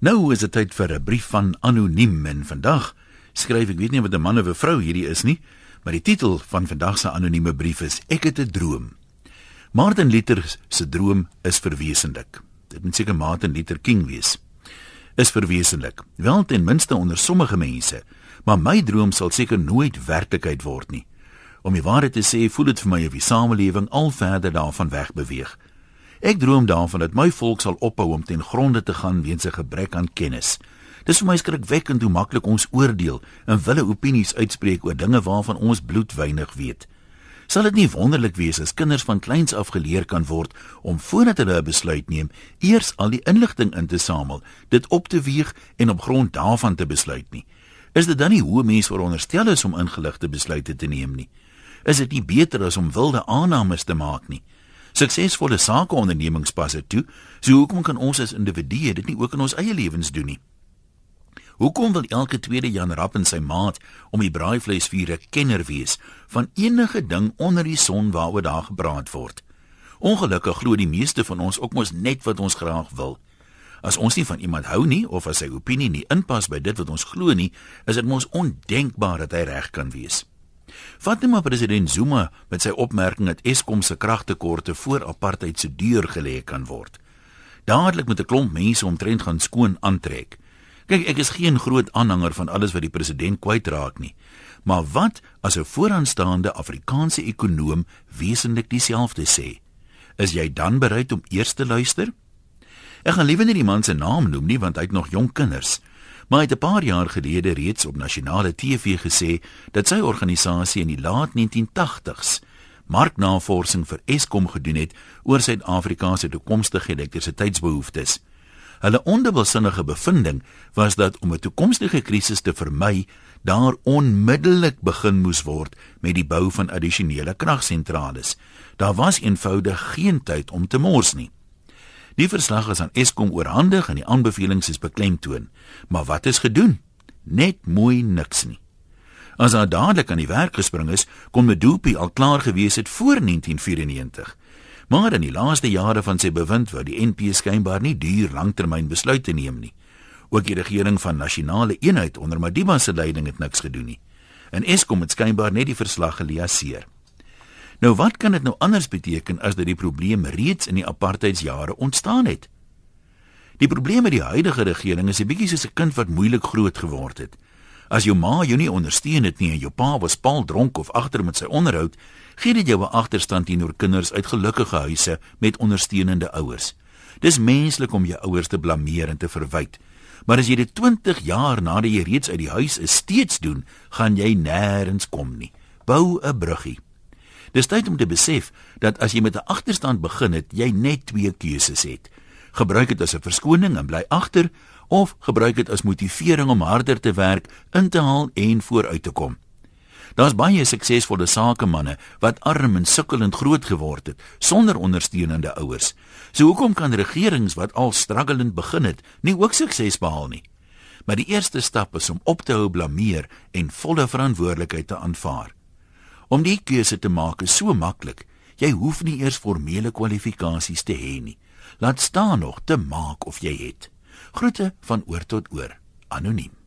Nou is dit tyd vir 'n brief van anoniem en vandag skryf ek weet nie wat 'n man of 'n vrou hierdie is nie, maar die titel van vandag se anonieme brief is Ek het 'n droom. Martin Luther se droom is verwesenlik. Dit moet seker Martin Luther King wees. Is verwesenlik. Wel ten minste onder sommige mense, maar my droom sal seker nooit werklikheid word nie. Om die waarheid te sê, voel dit vir my of die samelewing al verder daarvan weg beweeg. Ek droom daarvan dat my volk sal ophou om ten gronde te gaan weens 'n gebrek aan kennis. Dis vir my skrikwekkend hoe maklik ons oordeel en wille opinies uitspreek oor dinge waarvan ons bloed weinig weet. Sal dit nie wonderlik wees as kinders van kleins af geleer kan word om voordat hulle 'n besluit neem, eers al die inligting in te samel, dit op te weeg en op grond daarvan te besluit nie? Is dit dan nie hoe mense veronderstel is om ingeligte besluite te neem nie? Is dit nie beter as om wilde aannames te maak nie? Suksesvolle sakeondernemings pas dit toe. So hoekom kan ons as individue dit nie ook in ons eie lewens doen nie? Hoekom wil elke tweede Jan Rapp en sy maat om die braaivleisvuur 'n kenner wees van enige ding onder die son waaroor daar gepraat word? Ongelukkig glo die meeste van ons ook mos net wat ons graag wil. As ons nie van iemand hou nie of as sy opinie nie inpas by dit wat ons glo nie, is dit mos ondenkbaar dat hy reg kan wees. Vat net maar president Zuma met sy opmerking dat Eskom se kragtekorte voor apartheid se deur gelê kan word. Dadelik met 'n klomp mense omtrent gaan skoon aantrek. Kyk, ek is geen groot aanhanger van alles wat die president kwytraak nie. Maar wat as 'n vooraanstaande Afrikaanse ekonom wesentlik dieselfde sê? Is jy dan bereid om eers te luister? Ek gaan liewer nie die man se naam noem nie want hy het nog jong kinders maar hy het 'n paar jaar gelede reeds op nasionale TV gesê dat sy organisasie in die laat 1980s marknavorsing vir Eskom gedoen het oor Suid-Afrika se toekomstige elektrisiteitsbehoeftes. Hulle ondubbelsinnige bevinding was dat om 'n toekomstige krisis te vermy, daar onmiddellik begin moes word met die bou van addisionele kragsentrales. Daar was eenvoudig geen tyd om te mors nie. Die verslag is aan Eskom oorhandig en die aanbevelings is beklemtoon. Maar wat is gedoen? Net mooi niks nie. As hy dadelik aan die werk gespring is, kon Medupi al klaar gewees het voor 1994. Maar in die laaste jare van sy bewind wou die NP skynbaar nie duur langtermyn besluite neem nie. Ook die regering van nasionale eenheid onder Madiba se leiding het niks gedoen nie. En Eskom het skynbaar net die verslag geleaseer. Nou wat kan dit nou anders beteken as dat die probleem reeds in die apartheidsjare ontstaan het? Die probleem met die huidige regering is 'n bietjie soos 'n kind wat moeilik groot geword het. As jou ma jou nie ondersteun het nie en jou pa was paal dronk of agter met sy onderhoud, gee dit jou 'n agterstand teenoor kinders uit gelukkige huise met ondersteunende ouers. Dis menslik om jou ouers te blameer en te verwyd. Maar as jy dit 20 jaar nadat jy reeds uit die huis is steeds doen, gaan jy nêrens kom nie. Bou 'n bruggie. Dis tyd om te besef dat as jy met 'n agterstand begin het, jy net twee keuses het. Gebruik dit as 'n verskoning en bly agter of gebruik dit as motivering om harder te werk, in te haal en vooruit te kom. Daar's baie suksesvolle sakemanne wat arm en sukkelend groot geword het sonder ondersteunende ouers. So hoekom kan regerings wat al struggelend begin het, nie ook sukses behaal nie? Maar die eerste stap is om op te hou blameer en volle verantwoordelikheid te aanvaar. Om die keuse te maak is so maklik. Jy hoef nie eers formele kwalifikasies te hê nie. Laat staan nog te maak of jy het. Groete van oor tot oor. Anoniem.